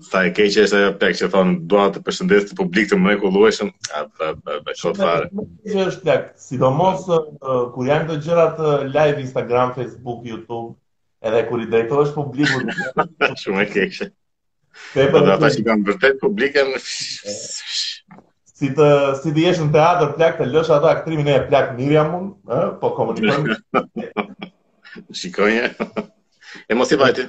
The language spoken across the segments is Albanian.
Sa e keqe është ajo plak që thonë dua të përshëndes këtë publik të mrekullueshëm. Shot fare. Që është plak, sidomos kur janë këto gjërat live Instagram, Facebook, YouTube, edhe kur i drejtohesh publikut. Shumë e keqe. Te po ata që kanë vërtet publikun si të si të jesh në teatr plak të lësh ato aktrimin e plak Miriamun, ë, po komunikojmë. Shikojë. E mos i vajte.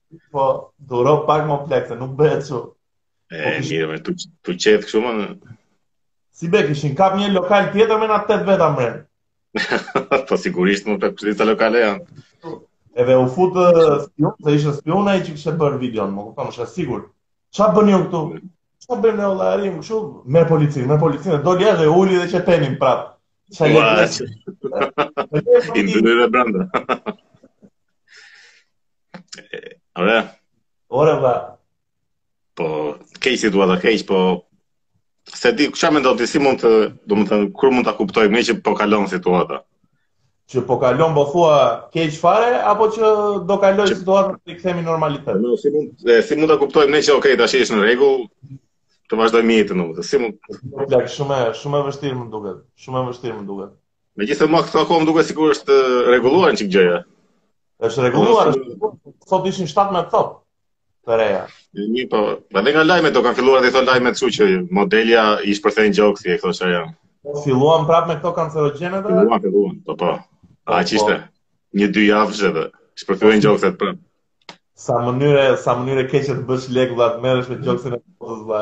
Po, duro pak më plak se nuk bëhet kështu. E po, mirë, më tu tu çet kështu më. Si dje kishin kap një lokal tjetër me na tet veta mbre. po sigurisht me të këto lokale janë. Edhe u fut spion, se ishte spion ai që kishte bërë videon, më kupton, është sigurt. Ç'a bën ju këtu? Ç'a bën ne olla arim kështu me policinë, me policinë, do lë dhe uli dhe qetenin prap. Ç'a lë? Indyrë brenda. Ore. Ore ba. Po, keq situata keq, po se di çka mendon ti si mund të, domethënë kur mund ta kuptojmë që po kalon situata. Që po kalon po thua keq fare apo që do kaloj që... situata të kthehemi normalitet. Po, si mund e, si mund ta kuptojmë që okay tash është në rregull, të vazhdoj jetën domethënë. Si mund? Shumë shumë e vështirë më duket. Shumë e vështirë më duket. Megjithëse me këto kohë më duket sikur është rregulluar një çik gjëja. Është rregulluar. Sot ishin 17 top të reja. Një po, edhe nga lajmet do kanë filluar të thonë lajmet kështu që modeles i shpërthen gjoksi e këto çfarë janë. Po filluan prapë me këto kancerogjene dhe? Filluan, filluan, po po. A që ishte? Po. Një dy javë që dhe, shpërthen po. gjokset prapë. Sa mënyrë, sa mënyrë e keqe të bësh lek dhe atë merresh me gjoksin e botës dhe,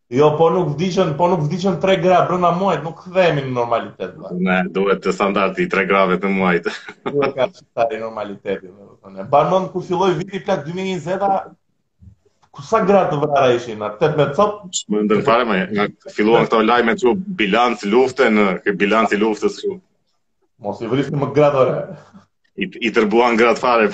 Jo, po nuk vdiqën, po nuk vdiqën tre gra brenda muajit, nuk kthehemi në normalitet. Bla. Na duhet standardi tre grave të muajit. Nuk ka çfarë normaliteti, domethënë. Mban mend kur filloi viti plak 2020-a, ku sa gra të vrara ishin në 18 copë? Tmerr fare më, nga filluan këto lajme këtu bilanc lufte në këtë bilanc i luftës këtu. Mos i vrisni më gratë ore. I, i tërbuan gratë fare.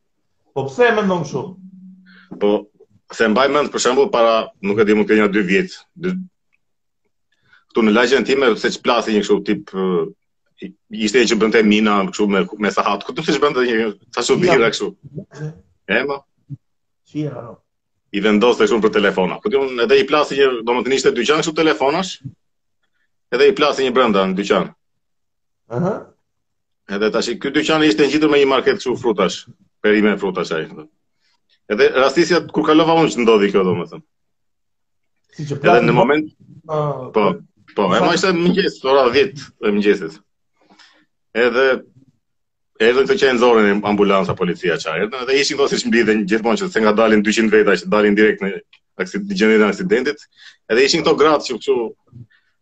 Po pse e mendon kështu? Po se mbaj mend për shembull para, nuk e di, mund të nja 2 vjet. Dy... Këtu në lagjen time pse plasi një kështu tip ishte që bënte mina kështu me me sahat. Ku do të shbënte një tash u dhira kështu. Ema. Si e haro? I vendos të shumë për telefona. Këtë unë po edhe i plasi një, domethënë ishte dyqan kështu telefonash, edhe i plasi një brenda në dyqan. Aha. Edhe tashi ky dyqan ishte ngjitur me një market kështu frutash, perime frutash ai. Edhe rastisa kur kalova unë që ndodhi kjo domethënë. Edhe në moment uh, po, po, e mo ishte mëngjes, ora 10 e mëngjesit. Edhe erdhën këto që e nxorën ambulanca policia ça. Erdhën edhe ishin këto siç mblidhen gjithmonë që s'e di nga dalin 200 veta që dalin direkt në aksident gjendjen e aksidentit. Edhe ishin këto gratë që kështu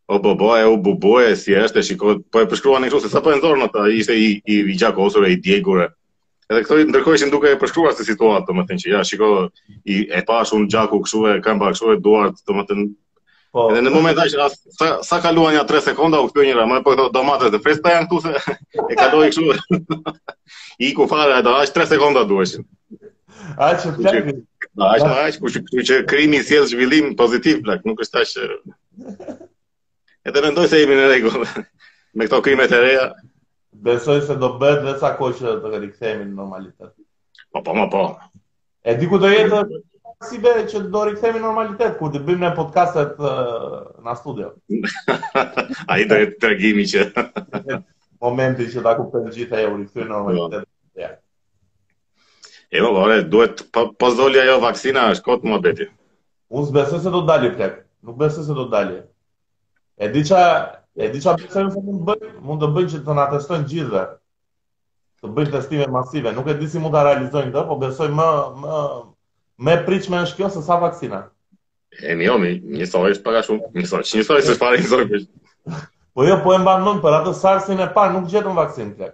O bobo e u bubu e si është e shiko po e përshkruanin kështu se sapo e nxorën ata ishte i i, i gjakosur e i djegur. Edhe këto ndërkohë ishin duke e përshkruar këtë situatën, domethënë që ja shiko i është pështjell gjaku kështu e kanë bërë kështu e duart, domethënë Po. Edhe në moment aty sa, sa kaluan ja 3 sekonda u kthye njëra, mo po këto domatet të freskëta janë këtu se e kaloi kështu. Iku fare ato aq 3 sekonda duheshin. Ashtu plak. Ai ça, kur thua që krimi sjell zhvillim pozitiv plak, nuk është tash Edhe mendoj se jemi në rregull me këto krimet e reja. Besoj se do bëhet dhe sa kohë që të rikthehemi në normalitet. Po po, po. E di ku do jetë si bëhet që do rikthehemi në normalitet kur të bëjmë ne podcastet uh, në studio. Ai do të jetë tregimi që momenti që ta kuptojnë të gjithë u rikthyem në normalitet. Jo. Ja. E vëllore, duhet, po, po s'doli ajo vaksina, është kot muhabeti. Unë s'besoj se do të dalë plak. Nuk besoj se do të dalë. E di ça, e di ça besoj se mund të bëjnë, mund të bëjnë që të na testojnë të gjithëve. Të bëjnë testime masive. Nuk e di si mund ta realizojnë këtë, po besoj më më më e pritshme është kjo se sa vaksina. E mi omi, jo, njësoj është pak a shumë, njësoj, njësoj s'është fare njësoj. Po jo, po e mban mend për atë sarsin e parë, nuk gjetëm vaksinë plak.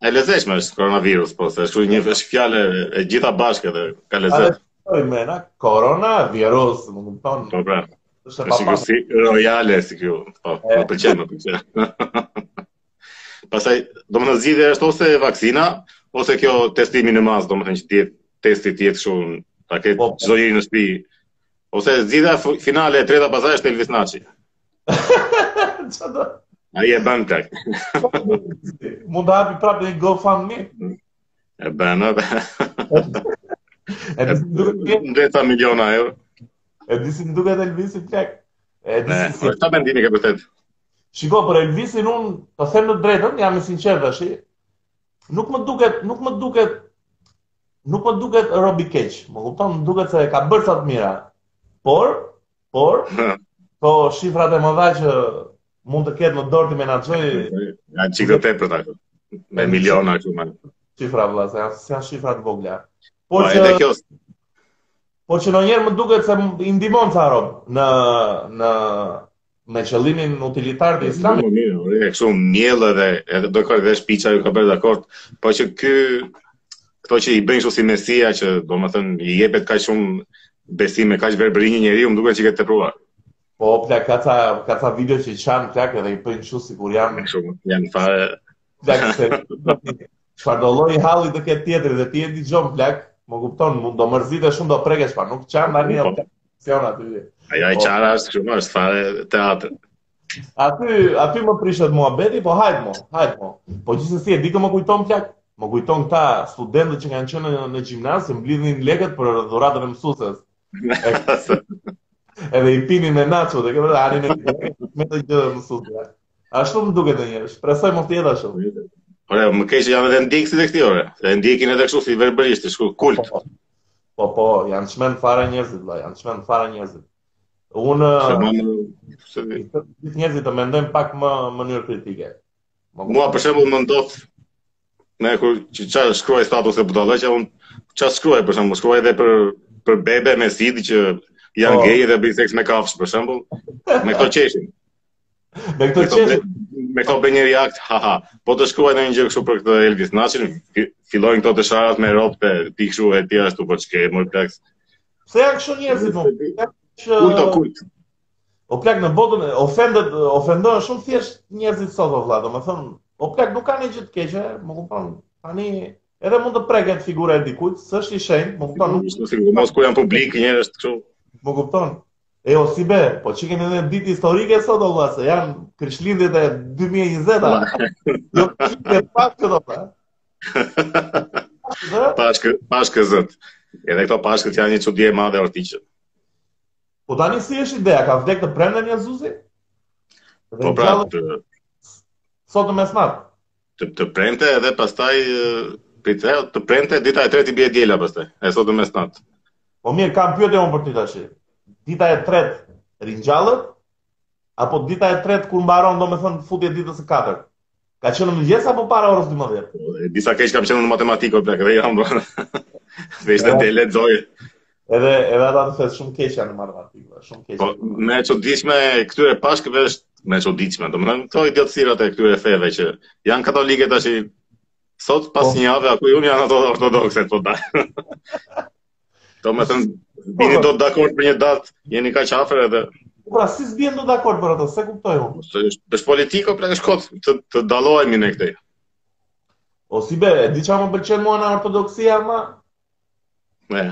E lezetshme është koronavirus, po, se është një është fjalë e gjitha bashkë edhe ka lezet. Po, i mena, koronavirus, më në tonë. Po, pra. Është si kjo si royale, si kjo. Po, më pëlqen, më pëlqen. Pastaj, domethënë zgjidhje është ose vaksina, ose kjo testimi në masë, domethënë që të jetë testi të jetë shumë, ta ketë po, po. çdo njeri në shpi. Ose zgjidhja finale e treta pastaj është Elvis Naçi. Ai e bën tak? Mund të hapi prapë një GoFundMe? E bën, e bën. E di si do të jetë? Ndeta miliona euro. E di si duket Elvisi plak? E di si si... Ça mendimi ke vërtet? Shiko, për Elvisin unë, të them të drejtën, jam i sinqertë tashi, nuk më duket, nuk më duket, nuk më duket rob i keq, më kupton, më duket se ka bërë ca të mira, por, Por, po shifrat e mëdha që mund të ketë në dorë t'i menaxhojë janë çik të tepër ta. Me miliona këtu më. Shifra vëlla, se janë s'janë shifra të vogla. Po, po që kjo Po që ndonjëherë më duket se i ndihmon ca rob në në me qëllimin utilitar të islamit. Po mirë, ore, kështu miell edhe edhe do ca bërë vesh pica ju ka bërë dakord, po që ky këto që i bëjnë kështu si mesia që domethënë i jepet kaq shumë besim me kaq verbëri një njeriu, më duket që ke tepruar. Po opla ka ca ka ca video që qan plak edhe i bëjnë kështu sikur janë kështu janë fare plak se çfarë do lloj halli të ketë tjetri dhe ti e dëgjon plak, më kupton, mund do mërzitesh shumë do prekesh pa, nuk qan tani apo po. opla. Sjona aty. Ajo e qara po. është kështu, është fare teatër. Aty, aty më prishet muhabeti, po hajt mo, hajt mo. Po gjithsesi e di çë më kujton plak, më kujton këta studentët që kanë qenë në, në gjimnaz, që mblidhin leket për dhuratën e mësueses. Edhe i pini me nacho, dhe këpër arin e me të gjithë dhe mësueses. Ashtu më duket ndonjëherë, shpresoj mos të jetë ashtu. Ore, më keq janë edhe ndjekësit e këtij ore. Se ndjekin edhe kështu si verbërisht, është kult. Po, po, po, po janë çmend fare njerëzit, vëlla, janë çmend fare njerëzit. Unë gjithë njerëzit të mendojnë pak në mënyrë kritike. Mua për shembull më ndodh me kur që ça shkruaj status e budallëqja, unë ça shkruaj për shembull, shkruaj edhe për për bebe me sidë që janë oh. gay dhe bëjnë seks me kafshë për shembull, me këto qeshin. Me këto qeshin. Me këto bëjnë një reakt, haha. Po të shkruaj ndonjë gjë kështu për këtë Elvis Naçin, fillojnë këto të sharat me robt, ti kështu e ti ashtu po ç'ke, më plak. Pse janë kështu njerëzit më? Që... Kujt o kujt? O plak në botën ofendet ofendohen shumë thjesht njerëzit sot vëlla, domethënë o plak nuk ka ndonjë gjë të keqe, më kupton? Tani edhe mund të preket figura e dikujt, s'është i shenjtë, më kupton? Nuk është figurë, mos kur janë publik njerëz kështu. Më kupton? E o si be, po që kemi një ditë historike sot o vëlla, se janë krishtlindjet e 2020-ës. Jo, ç'ke pashkët o, pa? Pashkë, pashkë sot. Edhe këto pashkët janë një çudi e madhe ortiqë. Po tani si është ideja, ka vdek të premten Jezusi? Po pra, të... Sot në mesnatë? Të, të premte edhe pastaj Për të të premte, dita e tretë i bie e diela pastaj. E sot në mesnatë. Po mirë, kam pyetje unë për ty të Dita e tretë ringjallet, Apo dita e tretë kur mbaron, domethënë futje e ditës së katërt. Ka qenë në mëngjes apo para orës 12? Po, ti sa keq ke qenë në matematikë, o plak, dhe jam bërë. Dhe ishte të le dojë. Edhe, edhe ata të fesë shumë keq janë në matematikë, shumë keq. Po, më e çuditshmja e këtyre pashkëve është më e çuditshme. Domethënë këto idiotësirat e këtyre feve që janë katolike tash sot pas po. një jave, apo kur janë ato ortodokset, po da. Do me thënë, bini dot dakord për një datë, jeni kaq afër edhe... Po pra, si s'bien dot dakord për ato, s'e kuptoj unë. Se është politike, pra është kot, të, të dallohemi në këtë. O si be, di ça më pëlqen mua nga ortodoksia, ma? Nga,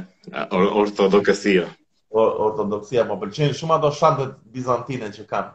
or ortodoksia. O, ortodoksia, më pëlqen shumë ato shantet bizantine që kanë.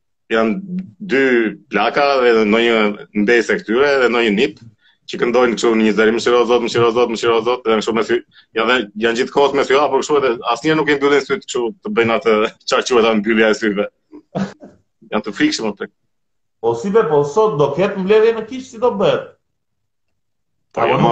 janë dy plaka dhe ndonjë mbesë e këtyre dhe ndonjë nip që këndojnë kështu në një zëri mëshiro zot mëshiro zot mëshiro zot dhe kështu me sy ja dhe janë gjithë kohës me sy apo kështu edhe asnjëherë nuk i mbyllin sytë kështu të bëjnë atë çfarë quhet atë mbyllja e syve janë të frikshëm atë po si be po sot do ketë mbledhje në kishë si do bëhet po jo më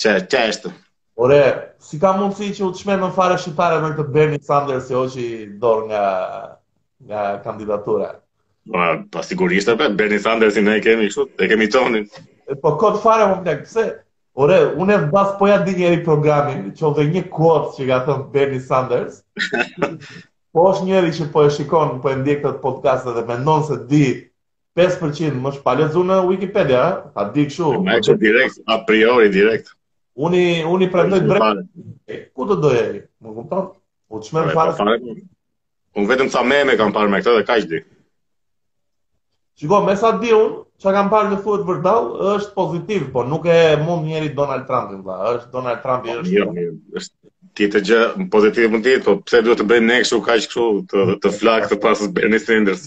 Çë, ç'është? Ore, si ka mundësi që u çmendën fare shqiptarët me këtë Bernie Sanders që hoqi dorë nga, nga kandidatura? Pa, pa sigurisht, pa, Bernie Sandersin ne kemi kështu, e kemi tonin. E, po kot fare more plak, pse? Ore, unë vë bast po ia di njeri programin, qoftë dhe një kuot që ka thënë Bernie Sanders, po është njeri që po e shikon, po e ndjek këtë podcast dhe mendon se di 5% me ç'pa lexu në Wikipedia, eh? ta di kështu. Meqë direkt, a priori direkt. Unë i presoj drejt. Ku të doje e? Më kupton? U çmendën fare. Po, unë vetëm ca meme kam parë me këtë dhe kaq di. Shiko, me sa di unë, ça kam parë që thuhet vërdallë, është pozitiv, po nuk e mund njeri Donald Trumpin, dhe, është Donald Trumpi po, është... Jo, është tjetër gjë pozitiv mund të jetë, po pse duhet të bëjmë ne kështu kaq kështu të të flaktë pas Bernie Sanders.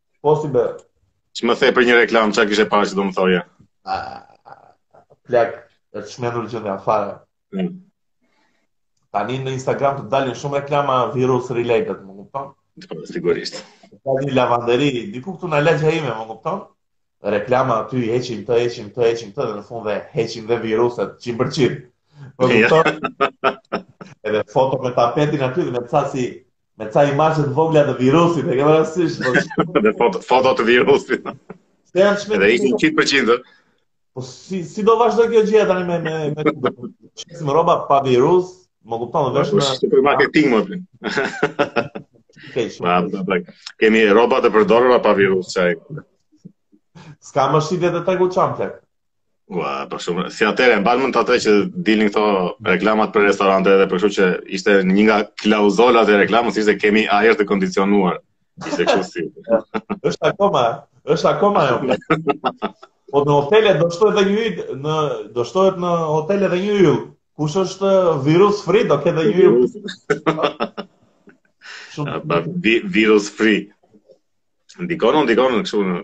Po si be. Ç'më the për një reklamë, ça kishe parë që do më thoje? Plak, e çmendur qe nga fare. Mm. Tani në Instagram të dalin shumë reklama virus related, më kupton? Po, sigurisht. Ka një lavanderi, diku këtu nga lagja ime, më kupton? Reklama aty, heqim këtë, heqim këtë, heqim këtë, dhe në fund dhe heqim dhe viruset, qime për qime. Më kupton? Edhe foto me tapetin aty dhe me ca si Me ca imazhe të vogla të virusit, e ke parasysh? Po dhe foto, foto të virusit. Se janë çmendur. Dhe ishin 100%. Po si si do vazhdojë kjo gjë tani me me me këtu. Shesim rroba pa virus, më kupton, po, vetëm në supermarketing më vjen. Ma, ma, ma, kemi rroba të përdorura pa virus qaj. S'ka më shqipje të tegu qamte. Ua, për po shumë. Si atëherë, e mban mend atë që dilnin këto reklamat për restorante edhe për kështu që ishte një nga klauzolat e reklamës ishte kemi ajër të kondicionuar. Ishte kështu si. është akoma, është akoma jo. Po në hotele do shtohet dhe një yll, në do shtohet në hotele dhe një yll. Kush është virus free do ketë dhe një yll. Shumë virus free. Ndikon, ndikon kështu në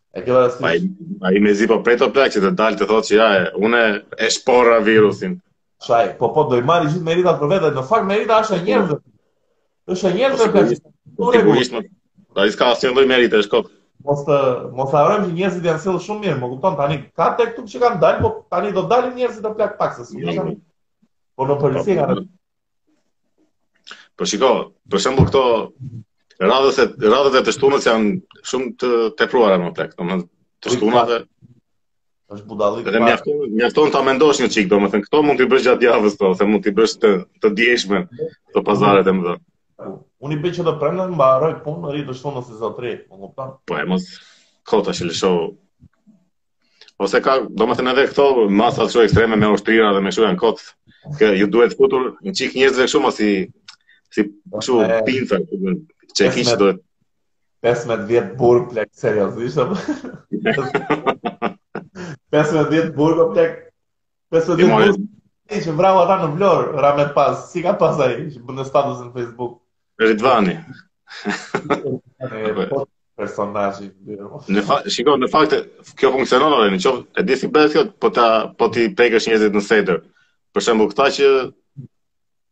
E ke vërë Ai ai mezi po pret o plak që të dalë të thotë që ja e unë e shporra virusin. Shaj, po po do i marrë gjithë meritat për vete, në fakt merita është e njerëzve. Është e njerëzve po, për po, sigurisht. Ai s'ka asnjë lloj merite është kot. Mos të mos harrojmë që njerëzit janë sjellë shumë mirë, më kupton tani. Ka tek këtu që kanë dalë, po tani do dalin njerëzit o plak pak se shumë. Po në polici kanë. Po shiko, për shembull këto radhës e radhët e të shtunës janë shumë të tepruara plak, domethënë të shtunave është budallik. Dhe mjafton, mjafton ta mendosh një çik, domethënë këto mund t'i bësh gjatë javës këto, ose mund t'i bësh të përditshme këto pazaret e mëdha. Unë i bëj që të premten, mbaroj punë, rri të shtunës si zotni, më kupton? Po e mos kota që lësho Ose ka, domethënë edhe këto masat kështu ekstreme me ushtrira dhe me kështu janë kot, kë, u duhet futur një çikë njerëzve kështu, si, si kështu pinca, që e kishë duhet. 15 burg plak seriozisht apo? 15 burg plak Pesëmbëdhjetë mos e që vrau ata në Vlorë, Ramet pas, si ka pas ai që bën një status në Facebook. Ridvani. Po, personazhi Në fakt, shiko, në fakt kjo funksionon edhe në qoftë, e di si bëhet kjo, po ta po t'i prekësh njerëzit në sedër. Për shembull, këta që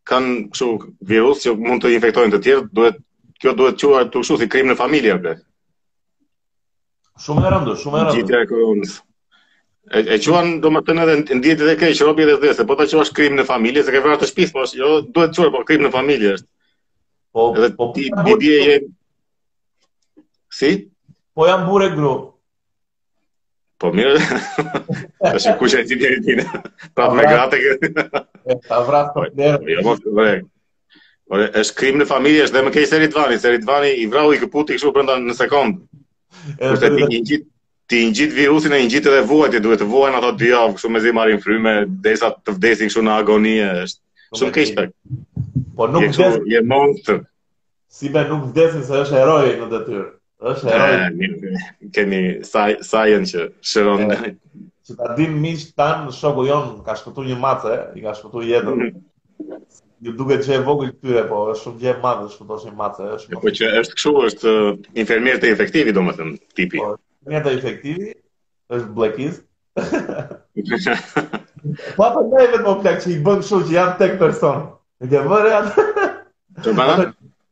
kanë kështu virus që mund të infektojnë të tjerë, duhet kjo duhet quajtur kështu si krim në familje apo. Shumë e rëndë, shumë e rëndë. Gjithja e koronës. E, e quan domethënë dhe ndjetë dhe kej, shëropi dhe dhe po ta quash krim në familje, se ke vrarë të shpisë, po është, jo, duhet quajtur, po krim në familje është. Po, edhe po, ti, po, bibi e jenë. Si? Po janë burrë e grua. Po mirë, të shë kushe e ti njëri tine, prap me gratë e këtë. Ta vrarë për të nërë. Jo, më të vrejë. Por është krim në familje, është dhe më keq se Ridvani, se Ridvani i vrau i këputi kështu brenda një sekondi. Kurse ti i ngjit, ti i ngjit virusin e i ngjit edhe vuajtjet, duhet të vuajnë ato dy javë kështu mezi marrin frymë derisa të vdesin kështu në agoni është. Po shumë keq plak. Po nuk vdesin. Je monster. Si be nuk vdesin se është heroi në detyrë. Është heroi. Kemi sajën që shëron nga që ta dinë miqtë tanë, shoku jonë ka shpëtuar një mace, i ka shpëtuar jetën. Ju duket gjë e vogël këtyre, po është shumë gjë e madhe të shpëtosh një mace, është. Po që është kështu, është uh, infermier te infektivi, domethënë, tipi. Po, infermier te infektivi është blackist. Po apo ndaj vetëm plak që i bën kështu që janë tek person. E ke vënë atë? Të bëna?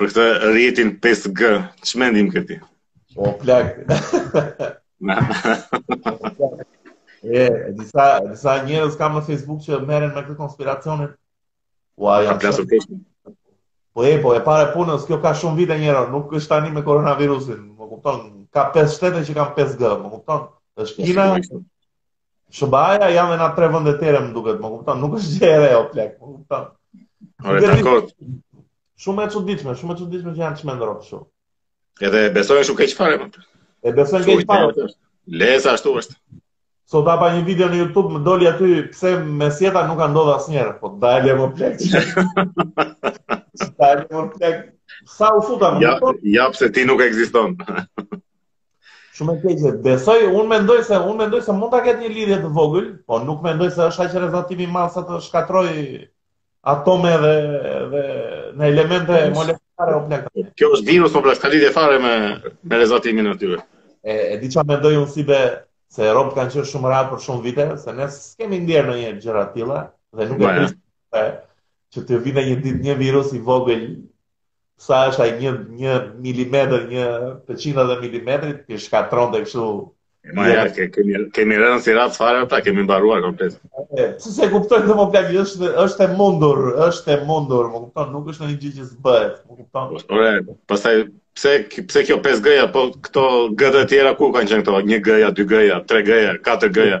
Për këtë rrjetin 5G, ç'mendim ke ti? O plak. e, disa disa njerëz kam në Facebook që merren me këtë konspiracionin. Ua, ja plasë kështu. Po e po e para e punës, kjo ka shumë vite njerëz, nuk është tani me koronavirusin, më kupton? Ka pesë shtete që kanë 5G, më kupton? Është po, Kina, SHBA-ja janë dhe tre vende të tjera, më duket, më kupton, nuk është gjë e re o plek, më kupton. Ore, dakord. Shumë e çuditshme, shumë e çuditshme që janë çmendur kështu. Edhe e besojnë shumë keq fare. Po. E besojnë keq fare. Leza ashtu është. Sot pashë një video në YouTube, më doli aty 5G-ja nuk ka ndodhur asnjëherë, po dale më plek. Dale më plek. Sa u futa më. Ja, ja pse ti nuk ekziston. Shumë e keqe. Besoj, unë mendoj se unë mendoj se mund ta ketë një lidhje të vogël, po nuk mendoj se është aq rrezatimi i madh sa të shkatërrojë atome dhe dhe në elemente molekulare o plak. Kjo është virus po pra, s'ka lidhje fare me me rrezatimin e tyre. E, e di çfarë mendoj unë si be se robt kanë qenë shumë rehat për shumë vite, se ne s'kemi ndjerë ndonjë gjëra të tilla, dhe nuk e prisnim që të vinte një ditë një virus i vogël sa është ai një një milimetër, një përqindje e milimetrit, t'i shkatërronte kështu. Ma ja, ke, kemi, kemi rënë si rehat fare ata, kemi mbaruar komplet. Si s'e kuptojnë dot më plak, është, është e mundur, është e mundur, më kupton, nuk është ndonjë gjë që s'bëhet, më kupton. Po, ore, pastaj, pse, pse kjo 5 gëja, po këto gëtë e tjera ku kanë qenë këto, një gëja, dy gëja, tre gëja, katër gëja.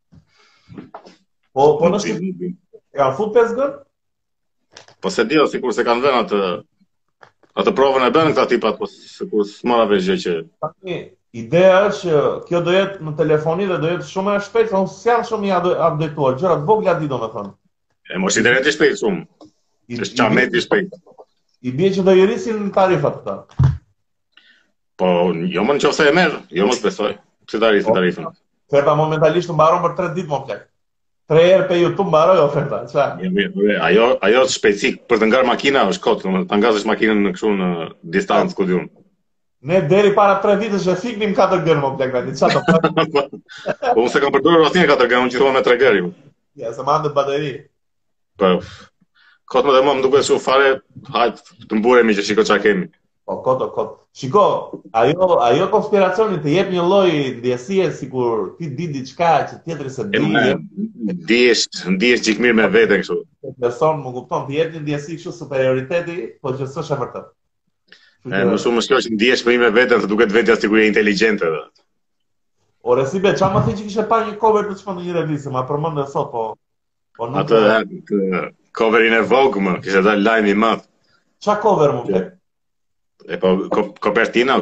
Po, po në Shqipëri e kanë fut 5 gënë? Po s'e di, sikur s'e kanë vënë atë, atë provën e bënë këta tipat, po sikur s'mora vesh gjë që... Tani, ideja është që kjo do jetë në telefoni dhe do jetë shumë më e shpejtë, unë s'jam shumë i updateuar, gjëra të vogla di domethënë. E mos i jep drejt i shpejtë shumë, është qa me i shpejtë. I bie që do i rrisin tarifat këta. Po, jo më në qofë se e merr, jo mo s'besoj. Pse ta rrisin tarifën. Oferta momentalisht të mbaron për 3 ditë më plek. 3 herë pe YouTube mbaroi oferta, ça? Jo, mirë, mirë. Ajo, ajo shpejtësi për të ngar makina është kot, domethënë ta ngasësh makinën në kështu në distancë ku di unë. Ne deri para 3 ditësh e fiknim 4G më plek vetë, ça do të thotë? Po unë s'e kam përdorur asnjëherë 4G, unë gjithmonë me 3G. Ja, se ma ha bateri. Po. Kot më dhe më duket shumë fare, hajt të mburemi që shiko ça kemi. O kot, o kot. Shiko, ajo, ajo konspiracioni të jep një lloj ndjesie sikur ti di diçka që tjetri s'e di. Ndihesh, ndihesh çikë mirë me vete kështu. Beson, më kupton, të jep një ndjesi kështu superioriteti, po që s'është e vërtetë. E, më shumë shko që ndihesh mirë me veten dhe duket vetja sikur je inteligente dhe. Ore, si be, ça më the që kishe pa një cover të çmendur në një revistë, ma përmende sot, po... Po nuk atë atë coverin e Vogue më, kishte dalë lajmi i madh. Ça cover më plak? E po kopertina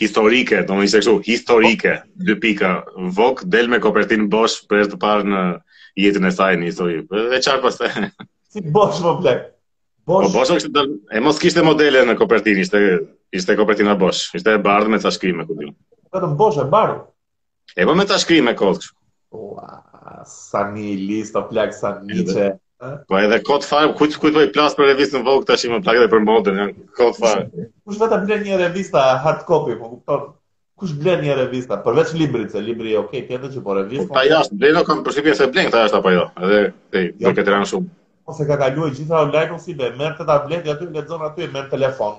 historike, do më ishte kështu, historike, po. dy pika, Vogue del me kopertinë bosh për herë të parë në jetën e saj në histori. E çfarë pastaj? Si bosh më plak? Po bosh. Po bosh është e mo s'kishte modele në kopertinë, ishte ishte kopertina bosh, ishte e bardhë me ca shkrime ku di un. Vetëm bosh e bardhë. E po me ca shkrime kot kështu. Ua, sa një list o plak sa një që. Po edhe kot fare, kujt kujt po i plas për revistën Vogue tash më plak edhe për modën, janë kot fare. Kush vetë blen një revistë hard copy, po kupton? Kush blen një revistë përveç librit, se libri ok, ke edhe që po revista. Po këta jashtë blejnë, kam përshtypjen se blejnë këta jashtë apo jo, edhe te jo. nuk e kanë shumë. Po se ka kaluar gjitha online ose be, merr të tablet aty lexon aty me telefon.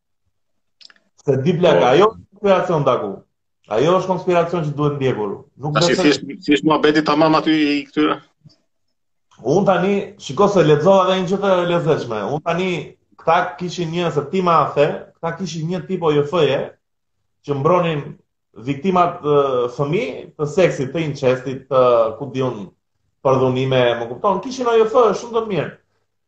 Se di plak, po. ajo është konspiracion daku. Ajo është konspiracion që duhet ndjekur. Nuk do të thjesht thjesht mua beti tamam aty i këtyre. Un tani shikoj se lexova edhe një gjë të lezetshme. Un tani këta kishin një se ti ma the, këta kishin një tip OJF-je që mbronin viktimat fëmijë të seksit, të incestit, të ku di un përdhunime, më kupton, kishin OJF shumë të mirë.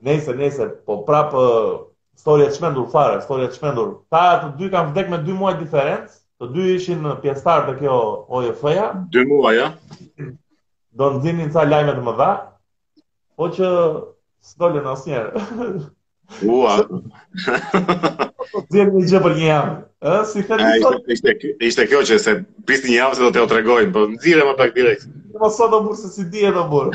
Nejse, nejse, po prapë storie e çmendur fare, storie e çmendur. Këta të dy kanë vdek me 2 muaj diferencë. Të dy ishin pjesëtar te kjo OJF-ja. 2 muaj, ja. Do nxirrnin ca lajme të mëdha. Po që s'dolën asnjëherë. Ua. Po djem një gjë për një javë. Ë, si thënë sot. Ishte ishte kjo që se prisni një javë se do t'ju tregojmë, po nxirre më plak direkt. Po sot do burse s'i dihet do burr.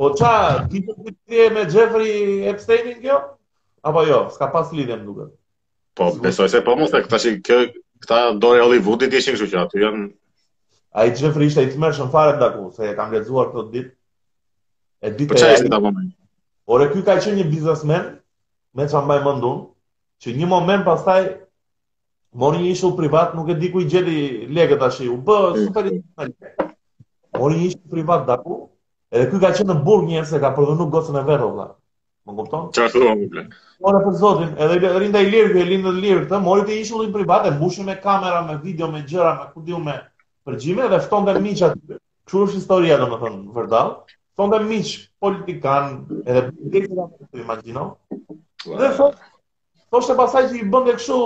Po ça, kishte të bënte me Jeffrey Epsteinin kjo? Apo jo, s'ka pas lidhje më duket. Po, besoj se po mo se këta që kjo, këta dore Hollywoodit ishin kështu që aty janë... Ai Jeffrey ishte i tmerrshëm fare daku, se e kam lexuar këto ditë. E di po e... Po ça ishte tamam? Ore, ky ka qenë një biznesmen, me ça mbaj mend un, që një moment pastaj Mori një ishull privat, nuk e di ku i gjeti lekët tash, u bë mm. super i lekë. Mori një ishull privat daku, edhe ky ka qenë në burg njëherë se ka përdhunu gocën e vet valla. Më kupton? Çfarë thua më plak? Ore për Zotin, edhe rrinte i lirë, e linin të lirë këtë, mori atë ishullin privat e mbushi me kamera, me video, me gjëra, me ku di un me përgjime dhe ftonte miq aty. Kështu është historia domethënë vërdall. Ftonte miq politikanë, edhe politikanë, imagjino. Dhe thotë Po është pastaj që i bënte kështu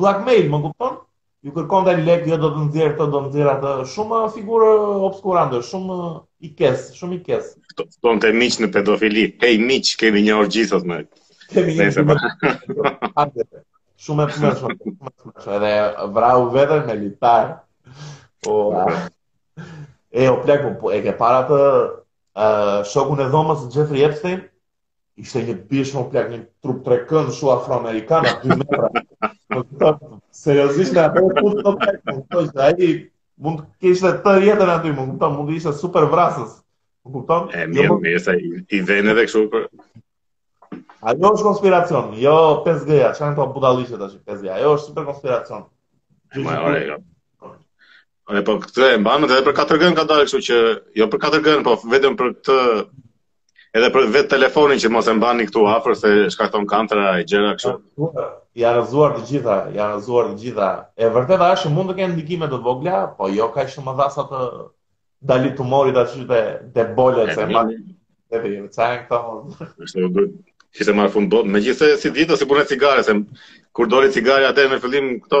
blackmail, më kupton? Iu kërkonte lek, jo do të nxjerr këtë do të nxjerr atë. Shumë figurë obskurante, shumë i keq, shumë i keq. Ftonte miq në pedofili. Ej miq, kemi një orgji të re. Kemi një orgji. Shumë e përmërë shumë. Edhe vrau veten me litar. O, e o pleku, po, e ke parë atë uh, shokun e dhomës Jeffrey Epstein? Ishte një bishë mo plak një trup trekëndësh, afroamerikan, dy metra. Më kupton, seriozisht e atë e putë të plak, më kupton, që ai mund të kishte tjetër aty, më kupton, mund të ishte super vrasës. Më kupton, e jo mirë, jo, mirë, se i vene dhe këshu për... Ajo është konspiracion, jo 5G-ja, që janë të budallenjsh është 5G-ja, ajo është super konspiracion. Ma, ore, jo. Ai po këtë e mbaj mend edhe për 4G-n ka dalë, kështu që jo për 4G-n, po vetëm për këtë edhe për vetë telefonin që mos e mbani këtu afër se shkakton kancera e gjëra kështu. Janë rrëzuar të gjitha, janë rrëzuar të gjitha. E vërteta është mund të kenë ndikime të vogla, po jo kaq të mëdha sa të dali tumori ta çysh dhe te bolet se ma. Edhe jo, ça janë këto. Është do kishte marrë fund bota, megjithëse s'i dihet o si punë e cigares, se kur doli cigarja atëherë në fillim këto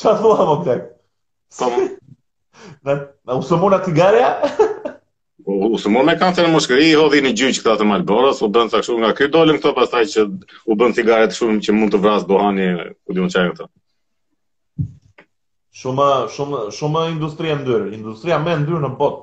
Qa thua mo plak? Po. Na na u sëmurëm nga cigarja? U sëmur me kancer në mushkëri, i hodhi në gjyq këta të Malboros, u bën sa kështu nga kjo dolën këto pastaj që u bën cigaret kështu që mund të vrasë duhani, ku di unë ça janë këto. Shumë shumë shumë industri e ndyrë, industria më e ndyrë në botë.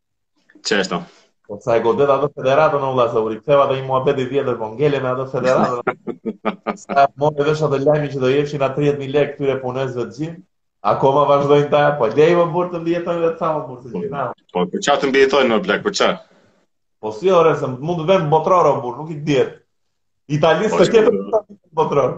Ç'është kjo. Po sa e godet atë federatën o vëlla se u riktheva dhe te muhabeti i vjetër, po ngela me atë federatën. sa mund të vësha të lajmi që do jepnin atë 30.000 lekë këtyre punonjësve të gjithë, akoma vazhdojnë ta, po lëri mo burrë të mbijetojnë dhe të thamë burrë të gjithë. Po, po qa të mbijetojnë mo plak, po qa? Po si ore s'mund të venë botëror o burrë, nuk i dihet. Italisë po, tjetër botëror.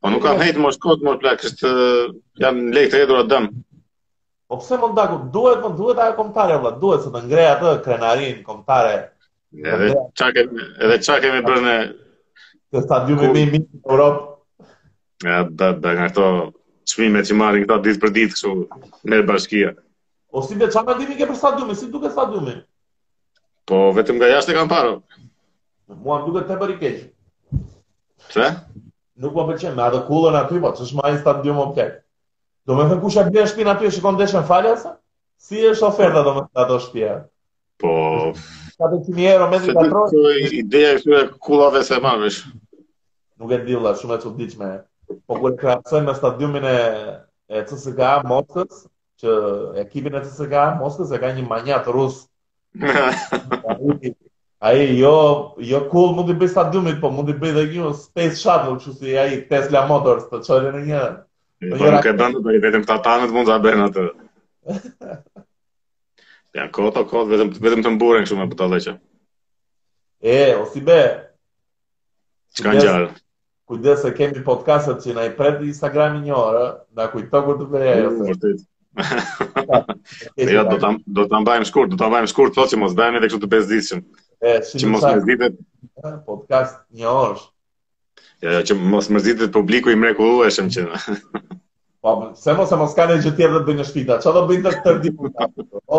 Po nuk ka hajt mos kot mo plak, është janë lek të hedhur dëm. Po pse mund ta duhet, po duhet ajo kombëtare vëlla, duhet se të ngre atë krenarin kombëtare. Edhe ça kemi, edhe ça kemi bërë në ne stadiumin më të mirë në Europë. Ja, da, da, nga këto çmime që marrin këta ditë për ditë kështu merr bashkia. O si be çfarë mendimi ke për stadiumin? Si të duket stadiumi? Po vetëm nga jashtë e kam parë. Mua më duket tepër i keq. Pse? Nuk më pëlqen me atë kullën aty, po ç'është mo ai stadium mo plak. Domethënë kush e bën shtëpinë aty, shikon ndeshjen falas? Si është oferta domethënë ato shtëpia? Po, ka të qimi euro metër katror. S'është ideja e këtyre kullave se marrësh. Nuk e di vëlla, shumë e çuditshme. Po kur krahasojmë me stadiumin e e CSKA Moskës, që ekipin e CSKA Moskës e ka një manjat rus. Ai jo jo cool mund të bëj stadiumet, po mund të bëj edhe një space shuttle, kështu si ai Tesla Motors të çojë në një. Po nuk e bën dot, vetëm këta tanët mund ta bëjnë atë. Ja kot a kot vetëm vetëm të mburen kështu me butallëqe. E, o si be. Çka ngjar? Kujdes se kemi podcastet që na i pret Instagrami një orë, na kujto kur të bëjë ajo. Mm, vërtet. Ja do ta do ta mbajmë shkurt, do ta mbajmë shkurt thotë që mos bëhemi edhe kështu të bezdisshëm. E, si që mos mërzitet podcast një orë. Ja, ja, që mos mërzitet publiku i mrekullueshëm që. Po, se mos e mos kanë gjë tjetër të bëjnë në shtëpi, çfarë do bëjnë të tërë ditë? Po.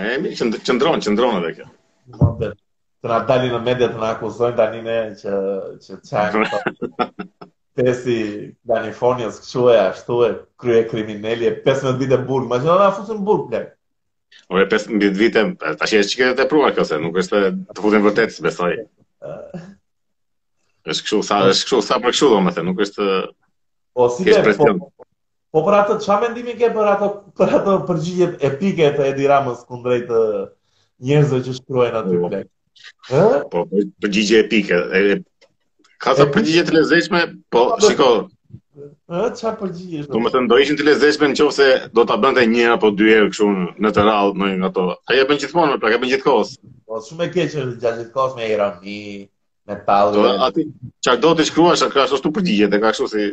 E mirë qëndron, qëndron edhe kjo. Mode. Të na dalin në media të na akuzojnë tani ne që që çajmë këto. Tesi Dani Fonios kështu e ashtu e krye krimineli e 15 vite burg, imagjino na fusin burg plak. Ore 15 vite, tash e çike të pruar këse, nuk është se të futin vërtet, besoj. Është kështu sa, është kështu sa për kështu domethënë, nuk është Po si të po, Po për atë, ça mendimi ke për ato, për ato përgjigjet epike të Edi Ramës kundrejt njerëzve që shkruajnë aty po. plak? Po, përgjigje epike. E, ka të përgjigje të lezeshme, po, po, po. shiko. Ë, ça përgjigje? Domethënë do ishin të lezeshme në qofë se do ta bënte një apo dy herë kështu në të rrallë me nga to. Ai e bën gjithmonë, pra ta bën gjithë kohës. Po, shumë e keqe është gjatë gjithë kohës me ironi, me tallje. Do, atij, ça do t'i shkruash, ka ashtu përgjigje, dhe ka ashtu si...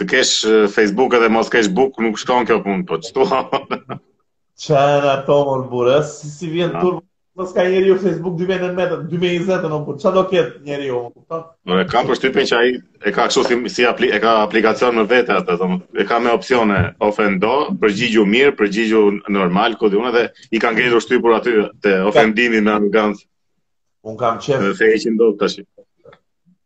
Të kesh Facebook edhe mos kesh bukë, nuk shkon kjo punë, po çtu Ça janë ato mor burrë, si, si vjen ah. turp po s'ka njeriu Facebook 2019, 2020, mor burrë, ça do ketë njeriu, më Unë e kam përshtypjen që ai e ka kështu si, si apli, e ka aplikacion më vete atë, dhe, e ka me opsione ofendo, përgjigju mirë, përgjigju normal, ku di unë dhe i ka ngelur shtypur aty të ofendimi me arrogancë. Unë kam qenë. Dhe se e që ndodhë të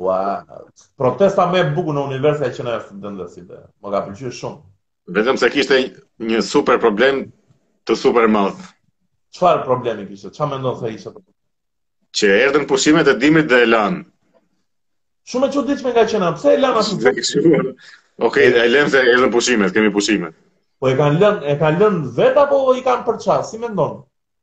Ua, protesta më e bukur në univers ka qenë ajo e studentëve dhe më ka pëlqyer shumë. Vetëm se kishte një super problem të super madh. Çfarë problemi kishte? Çfarë mendon se ishte? Që erdhën pushimet e dimrit dhe e lanë. Shumë e çuditshme ka qenë, pse e lanë ashtu? Okej, e lëmë se erdhën pushimet, kemi pushimet. Po e kanë lënë, e kanë lënë vetë apo i kanë përçarë? Si mendon?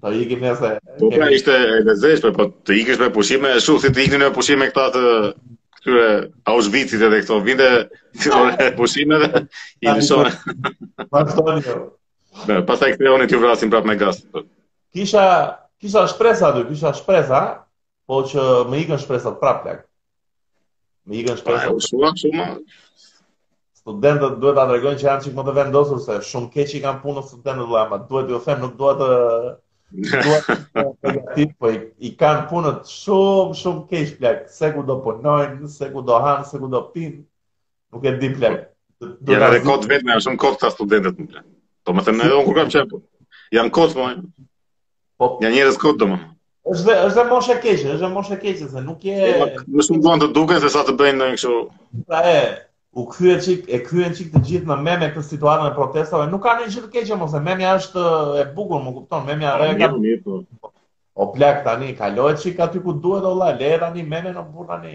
Do ikim ne se. Po pra ishte e lezeshme, po të ikësh me pushime, është si të iknin me pushime këta të këtyre Auschwitzit edhe këto, vinte fillore pushime dhe i lëshonin. Pashtoni jo. Pastaj hajde t'ju vrasin prapë me gas. Kisha, kisha shpresa aty, kisha shpresa, po që më ikën shpresat prapë plak. Më ikën shpesh. Po, shumë shumë. Studentët duhet ta tregojnë që janë çik më të vendosur se shumë keq i kanë punën studentët vëlla, ama duhet t'ju them, nuk dua të dukem negativ, po i, i kanë punën shumë shumë keq plak, se ku do punojnë, se ku do hanë, se ku do pinë. Nuk e di plak. Do të jetë kot, vetëm, janë shumë kot këta studentët mo plak. Domethënë edhe unë kur kam qenë, po, janë kot mo. Po, janë njerëz kot mo. Është, është moshë e keqe, është moshë e keqe se nuk je Më shumë duan të duken se sa të bëjnë ndonjë kështu. Pra e, u kthye çik, e kthyen çik të gjithë në meme këtë situatën e protestave. Nuk ka ndonjë gjë të keqe mo se memja është e bukur, më kupton, memja po, rreka. Po. O plak tani, kalohet çik aty ku duhet vlla, le tani meme në burrë tani.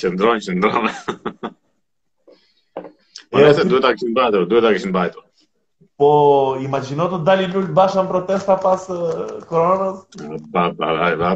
Qëndron, qëndron. Po ne s'e duhet ta kishim mbajtur, duhet ta kishim mbajtur. Po imagjino të dali Lul Basha në protesta pas uh, koronës. Pa, pa, pa, pa.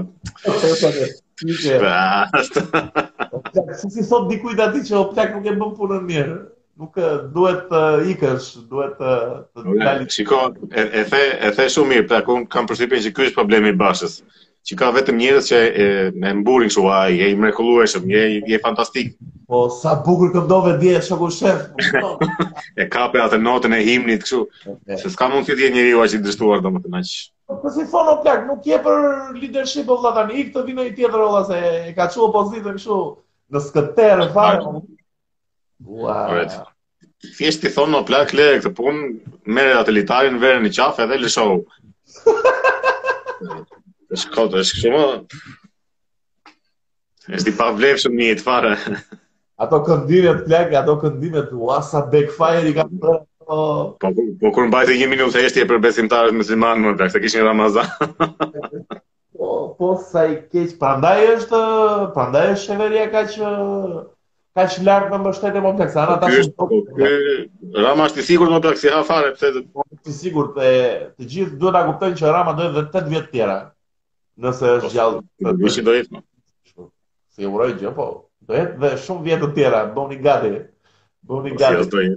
Si si thotë dikush atij që o plak nuk e bën punën mirë. Nuk, duhet të ikësh, duhet të të dali. Shiko, e, e the e the shumë mirë, plak, un kam përshtypjen që ky është problemi i Bashës. që ka vetëm njerëz që e, e mburrin kështu ai, je i mrekullueshëm, je je fantastik. Po sa bukur këndove dje shoku shef. Po, e kape atë notën e himnit kështu. Okay. Se s'ka mundësi të jetë njeriu aq i dështuar domethënë aq. Po, po s'i thonë o plak, nuk je për leadership vëlla tani, ik të vijë një tjetër vëlla se e ka çu opozitën kështu në skëterrë fare. Wow. Ore, thjesht t'i thonë o plak le këtë punë, merre atë litarin, vëre në qafë edhe lëshohu. Është kot, është kështu mo. Është i pavlefshëm në jetë fare. Ato këndimet plak, ato këndimet ua sa backfire i ka bërë. Po, po, po kur mbajti një minutë heshtje për besimtarët muslimanë, mo plak, se kishin Ramazan. Po, po sa i keq, prandaj është, prandaj është qeveria kaq kaq lart me mbështetje mo plak, se ata shumë të të Rama është i sigurt mo plak, s'i ha fare, pse të... Po, është i sigurt, e të gjithë duhet ta kuptojnë që Rama do jetë dhe 8 vjet të tjera, nëse është po, gjallë... Po, po, po, do jetë po, po, s'i uroj gjë, po, do jetë dhe shumë vjet të tjera, bëhuni gati, bëhuni po, gati. Po, si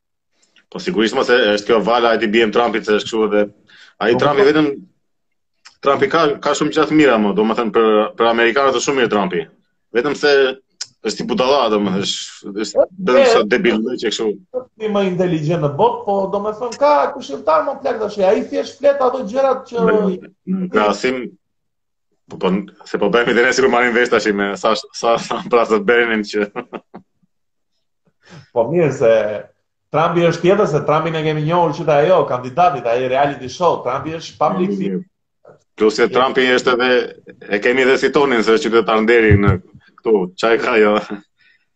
Po sigurisht mo se është kjo vala e t'i biem Trumpit se është kështu edhe ai po, Trumpi po, po. vetëm Trumpi ka ka shumë gjëra të mira mo, domethënë për për amerikanët është shumë mirë Trumpi. Vetëm se është i budalla, domethënë është është bërë si debil më që kështu. S'është më inteligjenti në botë, po domethënë ka këshilltarë mo plak tash. Ai thjesht flet ato gjërat që në krahasim Po po se po bëjmë dhe ne sikur marrim vesh tash me sa sa sa prapë të bënin që. po mirë se Trumpi është tjetër se Trumpi ne e kemi njohur që te ajo kandidatit ai reality show Trumpi është public figure. Plus se Trumpi është edhe e kemi edhe si tonin se është qytetar nderi në këtu, ça i ka jo.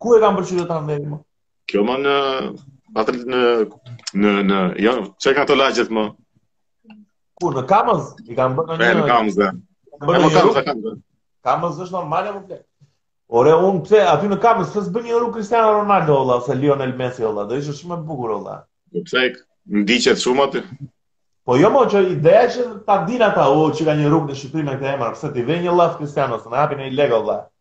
Ku e kanë për qytetar nderi mo? Kjo më në atë në në në jo, ça i kanë ato lagjet mo. Ku në Kamëz i kanë bërë një Në Kamëz. Bërë në Kamëz. Kamëz është normale mo këtë. Ore un pse aty në Kamëz s'e bën një rrugë Cristiano Ronaldo o vlla ose Lionel Messi o vlla, do ishte shumë e bukur o vlla. Po pse ndiqet shumë aty? Po jo mo që ideja që ta din ata o që ka një rrugë në Shqipëri me këtë emër, mbase të vjen një llaf Cristiano, s'na hap një ai lek o vlla.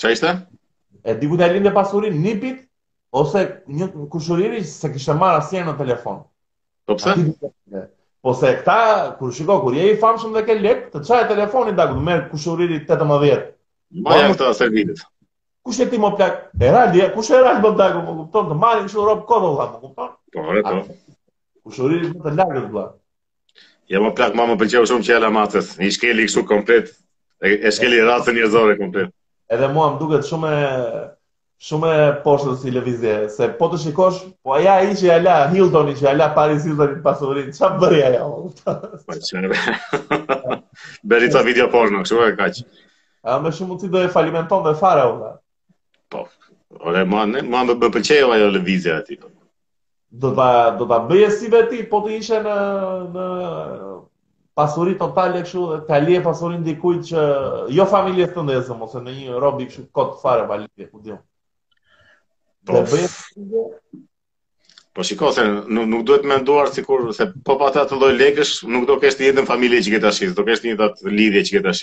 Ça ishte? E di kujt t'ia linte pasurinë, nipit, ose një kushuriri që s'e kishte marrë asnjëherë në telefon. Po pse? Po se këta, kur shiko, kur je i famshëm dhe ke lek, të çajnë telefonin daku të merr kushuriri 18. Mo janë këta servilët. Kush je ti mo plak? Eraldi, e kush Eraldi mo plak, më kupton, të marrin kështu rob kot, më kupton? Po, e po. Kushuriri më i largët, vlla. Ja jo, mo plak mu më pëlqeu shumë që ia la maces. I shkeli kështu komplet. E, e shkeli racën njerëzore komplet. Edhe mua më duket shumë shumë e poshtër si lëvizje, se po të shikosh, po ja ai që ia la Hiltoni që ia la Paris Hiltonit pasurinë, ça bëri ajo? Po që na bëri video porno, kështu e kaq. Ka më shumë mundësi do e falimentonte fare, ore. Po, ore, ma, ne, mua më pëlqeu ajo lëvizja e atij. Do ta do ta bëje si veti po të ishe në në pasuri totale kështu dhe ta lije pasurinë dikujt që jo familjes tënde domethënë ose një robi kështu kot fare pa lidhje ku di un. Po të bëje Po shiko se nuk, nuk duhet menduar sikur se po pate atë lloj lekësh nuk do kesh të njëjtën familje që ke tash, do kesh të njëjtat lidhje që ke tash.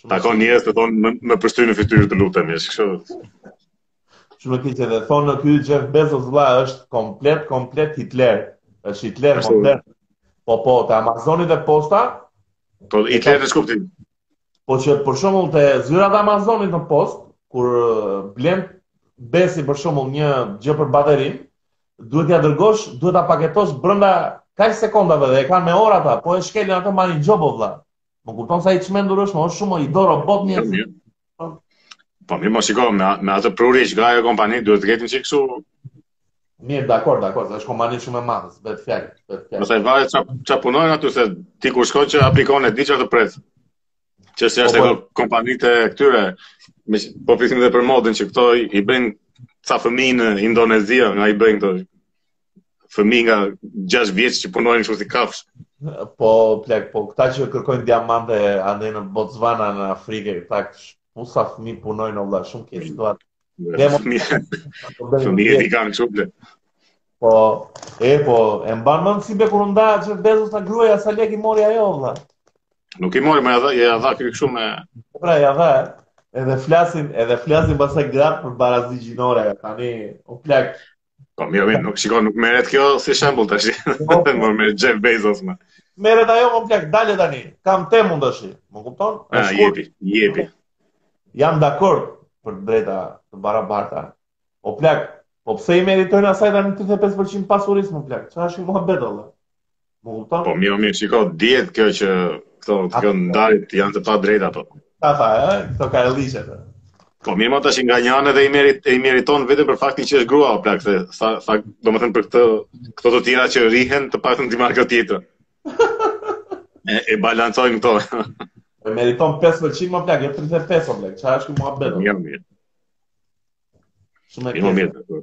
Shumë Takon njerëz të thonë më, më pështyj në fytyrë të lutem, është kështu. Shumë keq edhe thonë ky Jeff Bezos vlla është komplet komplet Hitler. Është Hitler Ashtu. modern. Po po, te Amazoni te posta, Po i kanë si kuti. po që për shembull te zyrat e Amazonit në postë, kur ë, blen besi për shembull një gjë për baterinë, duhet t'ia dërgosh, duhet ta paketosh brenda kaq sekondave dhe e kanë me orë ata, po e shkelin atë marrin gjobë o vlla. Më kupton sa i çmendur është, mo është shumë i do robot ai. Po, po mirë, mo shiko me me atë prurje që ka ajo kompani, duhet të ketë një çik kështu. Mirë, dakor, dakor, është kompani shumë e madhe, s'bëhet fjalë, s'bëhet fjalë. Po se varet ça ça punojnë aty se ti kur shkon që aplikon e di çfarë të pret. Që si është po, po. kompanitë e këtyre, mo po flisnim edhe për modën që këto i bëjnë ca fëmijë në Indonezi, nga i bëjnë këto. fëmijë nga 6 vjeç që punojnë kështu si kafshë. Po, plak, po këta që kërkojnë diamante andaj në Botswana në Afrikë, këta po sa fëmijë punojnë o vlla, shumë keq situata. Fëmijë i kanë shumicën. Po, e po, e mban mend ti be kur u nda Jeff Bezos nga gruaja sa lekë i mori ajo o vlla. Nuk i mori, mo edhe ia dha kështu mo. Po pra, ia dha. Edhe flasin, edhe flasin pastaj gratë për barazi gjinore, tani, o plak, Po mirë, mirë, shiko, nuk merret kjo si shembull tash. Po, po. mor me Jeff Bezos mo. Merret ajo mo plak dale tani. Kam temën tashi. Më kupton? A ah, jepi, jepi. Jam dakord për të drejta të barabarta. O plak, po pse i meritojnë asaj t'i jepen 35% pasurisë mo plak? Çfarë është ky muhabet o vlla? Më kupton? Po mirë, mirë, shiko, dihet kjo që këto këto ndarjet janë të padrejta ato. Ta tha, ë, këto ka elise ato. Po mirë, mo tashi nga një anë dhe i merit i meriton vetëm për faktin që është grua o plak se sa sa domethënë për këto këto të tjera që rrihen të paktën t'i marrë kjo tjetra. E, e balancojnë këto. E meriton 5% mo plak, jo 35 mo plak. Çfarë është ky muhabet? Mirë, mirë. Shumë e mirë.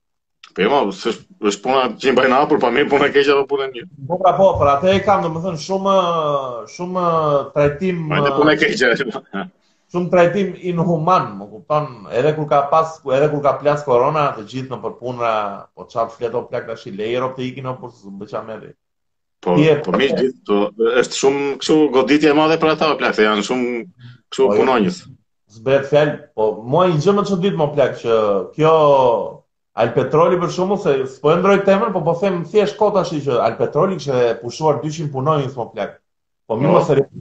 Po jo, se është puna që i mbajnë hapur, po mirë puna e keqe apo puna e mirë. Po pra po, për atë e kam domethënë shumë shumë trajtim. Po atë puna e keqe. Shumë trajtim inhuman, më kupton, edhe kur ka pas, edhe kur ka plas korona, të gjithë nëpër punëra, po çfarë flet o plak tashi lëri robt të ikin apo po s'u bë çamëri. Po, yeah, po me gjithë, po, është shumë kështu goditje e madhe për ata, plak, se janë shumë kështu po, punonjës. Zbret fjala, po, mua një gjë më çudit mo plak që kjo Albpetroli për shembull, se s'po e ndërroj temën, po po them thjesht kot tashi që Albpetroli kishte pushuar 200 punonjës mo plak. Po, mirë mo. sërish,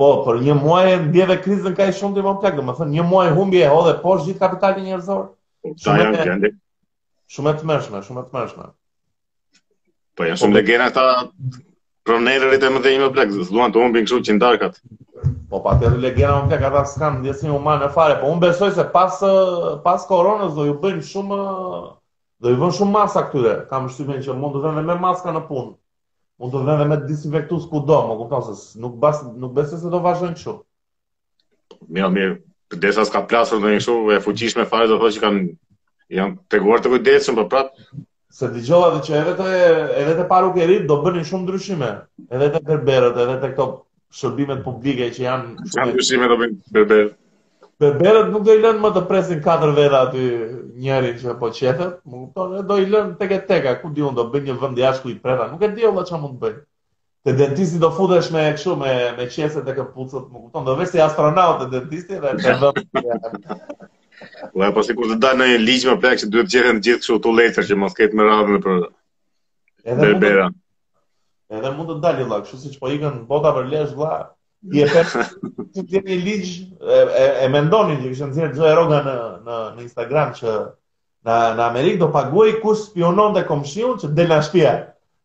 po, për një muaj e ndjeve krizën kaq shumë ti mo plak, domethënë, një muaj humbje e hodhe poshtë gjithë kapitalin njerëzor. Po, shumë e... Shumë e tmerrshme, shumë e tmerrshme. Po janë shumë legena këta pronarët e mëdhenj mo plak, s'duan të humbin kështu qindarkat. Po pra legena mo plak ata s'kanë ndjesi humane fare, po unë besoj se pas pas koronës do ju bëjnë shumë do ju vënë shumë masa këtyre. Kam përshtypjen që mund të venë me maska në punë. Mund të venë me dezinfektues kudo, më kupton se nuk bes nuk besoj se do vazhdojnë kështu. Mirë, mirë, përderisa s'ka plasur ndonjë kështu e fuqishme fare do thotë që kanë janë treguar të kujdesshëm, por prap se dëgjova dhe që edhe te edhe te parukierët do bënin shumë ndryshime, edhe te berberët, edhe te këto shërbimet publike që janë shumë ça ndryshime do bëjnë berberët. Berberët nuk do i lënë më të presin katër veta aty njërin që po qethet, më kupton, do i lënë tek e tek, ku di unë do bëjnë një vend jashtë ku të presë, nuk e di o vlla çfarë mund të bëjnë. Te dentisti do futesh me kështu me me qese te këpucët, më kupton, do vesh si astronaut te dentisti dhe te vë. Ua, po sikur të dalë një ligj mo plak që duhet të qethen të gjithë kështu tullë që mos ketë më radhën për te berberat. Edhe mund të dalë vëlla, kështu siç po ikën bota për lesh vëlla. Ti e pe, ishte një ligj e, e, e mendonin që kishin nxjerr Joe Rogan në në në Instagram që në në Amerikë do paguaj kush spionon komshiun që del nga shpia.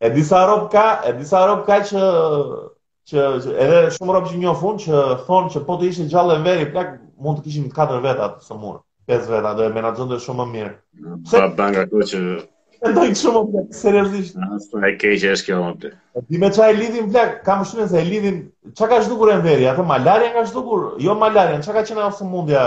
E disa rob ka, e disa rob ka që që edhe shumë rob që njoh unë që thonë që po të ishte gjallë Enveri plak mund të kishim katër veta të sëmurë, pesë veta do e menaxhonte shumë më mirë. Pse pa banga ato që e do të shumë më seriozisht. Sa e keq është kjo atë. Po ti me ça e lidhin plak, kam përshtypje se e lidhin. Ça ka zhdukur Enveri? Atë malarien ka zhdukur, jo malarien, ça ka qenë ajo sëmundja?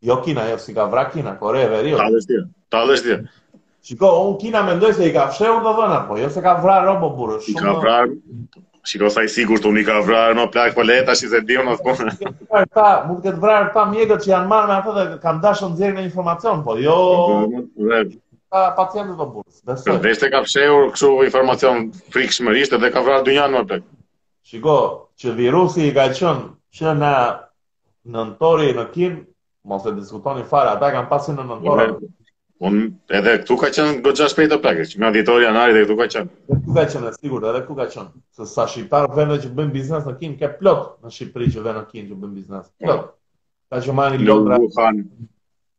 Jo Kina, jo, si ka vra Kina, Korea e Veriut. Ta dhe shtirë, ta dhe shtirë. Shiko, unë Kina mendoj se i ka fshehur të dhëna, po, jo se ka vrarë rob o burrë. I ka vra, shiko sa i sigurt unë i ka vrarë mo plak, po leta shi se dhjo në të punë. Ta, mund të ketë vrarë ata mjekët që janë marrë me atë dhe kanë dashë nxjerrin informacion, po, jo... Ata pacientët o burrë, besoj. Dhe se ka fshehur kështu informacion frikshmërisht dhe ka vra dynjanë mo plak. Shiko, që virusi ka qenë që në Nëntori në Kinë, mos e diskutoni fare, ata e kanë pas që nga nëntori. Un edhe këtu ka qenë goxha shpejt o plak, që nga dhjetori janari dhe këtu ka qenë. Këtu ka qenë sigurt, edhe këtu ka qenë. Se sa shqiptarë venë që bëjnë biznes në Kinë, ka plot në Shqipëri që venë në Kinë që bëjnë biznes. Po. Plot. Ka që marrin lodra.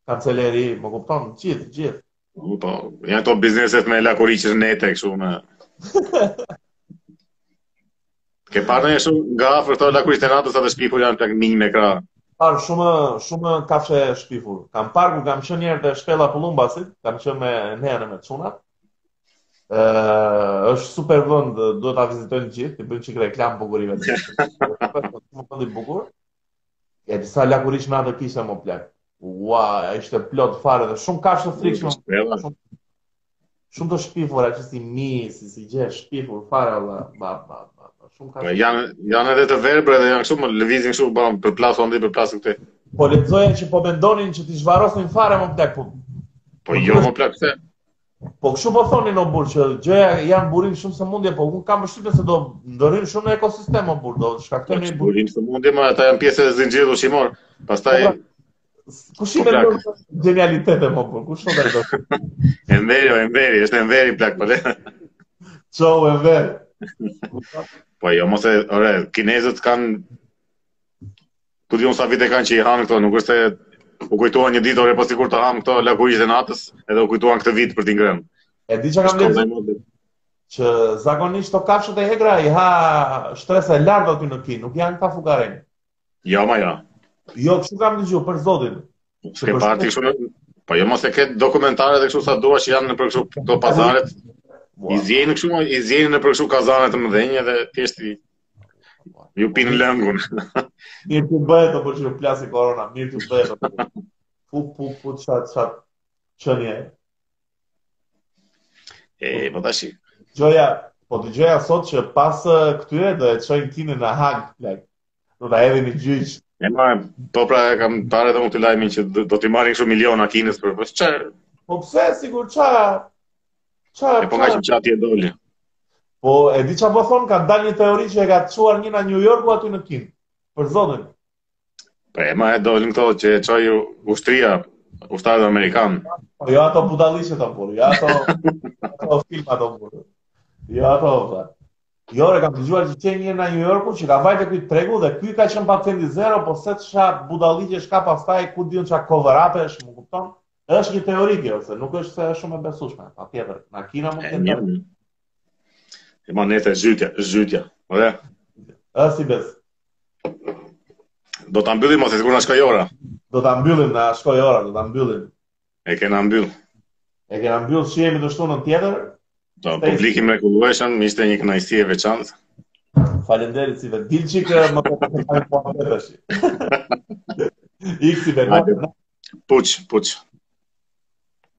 Kanceleri, më kupton, gjithë, gjithë. U po, janë këto bizneset me lakuriqë nate kështu me. Ke parë ashtu nga afër këto lakuriqë të natës sa të shpifur janë plak minj me krah. Parë shumë shumë kafshë e shpifur. Kam parë kur kam qenë njëherë te Shpella Pullumbasit, kam qenë me nënën me çunat. Ë, është super vend, duhet ta vizitojnë të gjithë, t'i bëjmë çik reklamë bukurive. Është vend i bukur. E di sa lakuriqë nate kishte mo plak. Ua, ishte plot fare dhe shumë kafshë të frikshme. Shumë, shumë të shpifura, aq si mi, si si gjë, shpifur, fare, Allah, ba, ba, ba, ba, shumë kafshë. Po, janë, janë edhe të verbër dhe janë kështu, më lëvizin kështu, bam, përplasen andej përplasen këtej. Po, lexoja që po mendonin që t'i shfarosin fare mo plak, po. Po, jo mo plak, se. Po kështu po thonin o burrë që gjoja janë burim shumë sëmundjeve, po unë kam përshtypjen se do ndërrin shumë në ekosistem o burrë, do shkaktojnë po burim sëmundje, mo ata janë pjesë e zinxhirit ushqimor. Pastaj po, pra, kush i po, mendon pra. gjenialitete mo burrë, kush i thotë ato? Enveri, Enveri, është Enveri plak po le. Çau Enver. Po jo, mos e, ore, kinezët kanë Ku di un sa vite kanë që i hanë këto, nuk është se u kujtuan një ditë ore po sikur të hamë këto lakuriqt e natës, edhe u kujtuan këtë vit për t'i ngrënë. E di ça kam lexuar që zakonisht kto kafshët e egra i ha shtresa e lartë aty në Kinë, nuk janë këta fukarenjt. Jo, ma jo. Jo, kështu kam dëgjuar për zotin. Kështu për parti kështu. Po jo mos ke dokumentare dhe kështu sa duash janë nëpër kështu këto pazaret. I ziejnë kështu, i ziejnë nëpër kështu kazane të mëdhenj dhe thjesht ia pinë lëngun. Mirë të bëhet apo që i plasi korona, mirë të bëhet apo. Pu pu pu ça të ça qënie. E, po tash. Joja, po dëgjoja sot që pas këtyre do e çojnë Kinën në Hagë, like. Do ta hedhin në gjyq. E ma, po pra e kam parë edhe unë te lajmet që do t'i marrin kështu miliona Kinës për për çfarë? Po pse sigur ça? Ça? Po ngaqë që atje doli. Po e di ça po thonë, ka dalë një teori që e ka çuar një nga New Yorku aty në Kinë. Për zotin. Po e ma e dolën këto që e çoi ushtria, ushtarët amerikanë. Po jo ato budallallëqe ato po, jo ato ato filma ato po. Jo ato. Po. Jo, e kam dëgjuar ka qenë një nga New Yorku që ka vajt te ky tregu dhe ky ka qenë pacienti zero, po se ça budallallëqesh ka pastaj, ku di un ça cover up-esh, më kupton? është një teori kjo, se nuk është se shumë e besushme, patjetër, nga Kina më të tjetër. E ma nete, zhytja, zhytja, më dhe? është si bes. Do ta mbyllim, o se sikur na shkoi ora. Do ta mbyllim, na shkoi ora, do ta mbyllim. E kena mbyll. E kena mbyll shihemi të shtunën tjetër. Do po, publiku i mrekullueshëm, më ishte një kënaqësi e veçantë. Faleminderit si vetë. Dilçi që më po të kemi po atë tash. Ik si vetë. Puç, puç.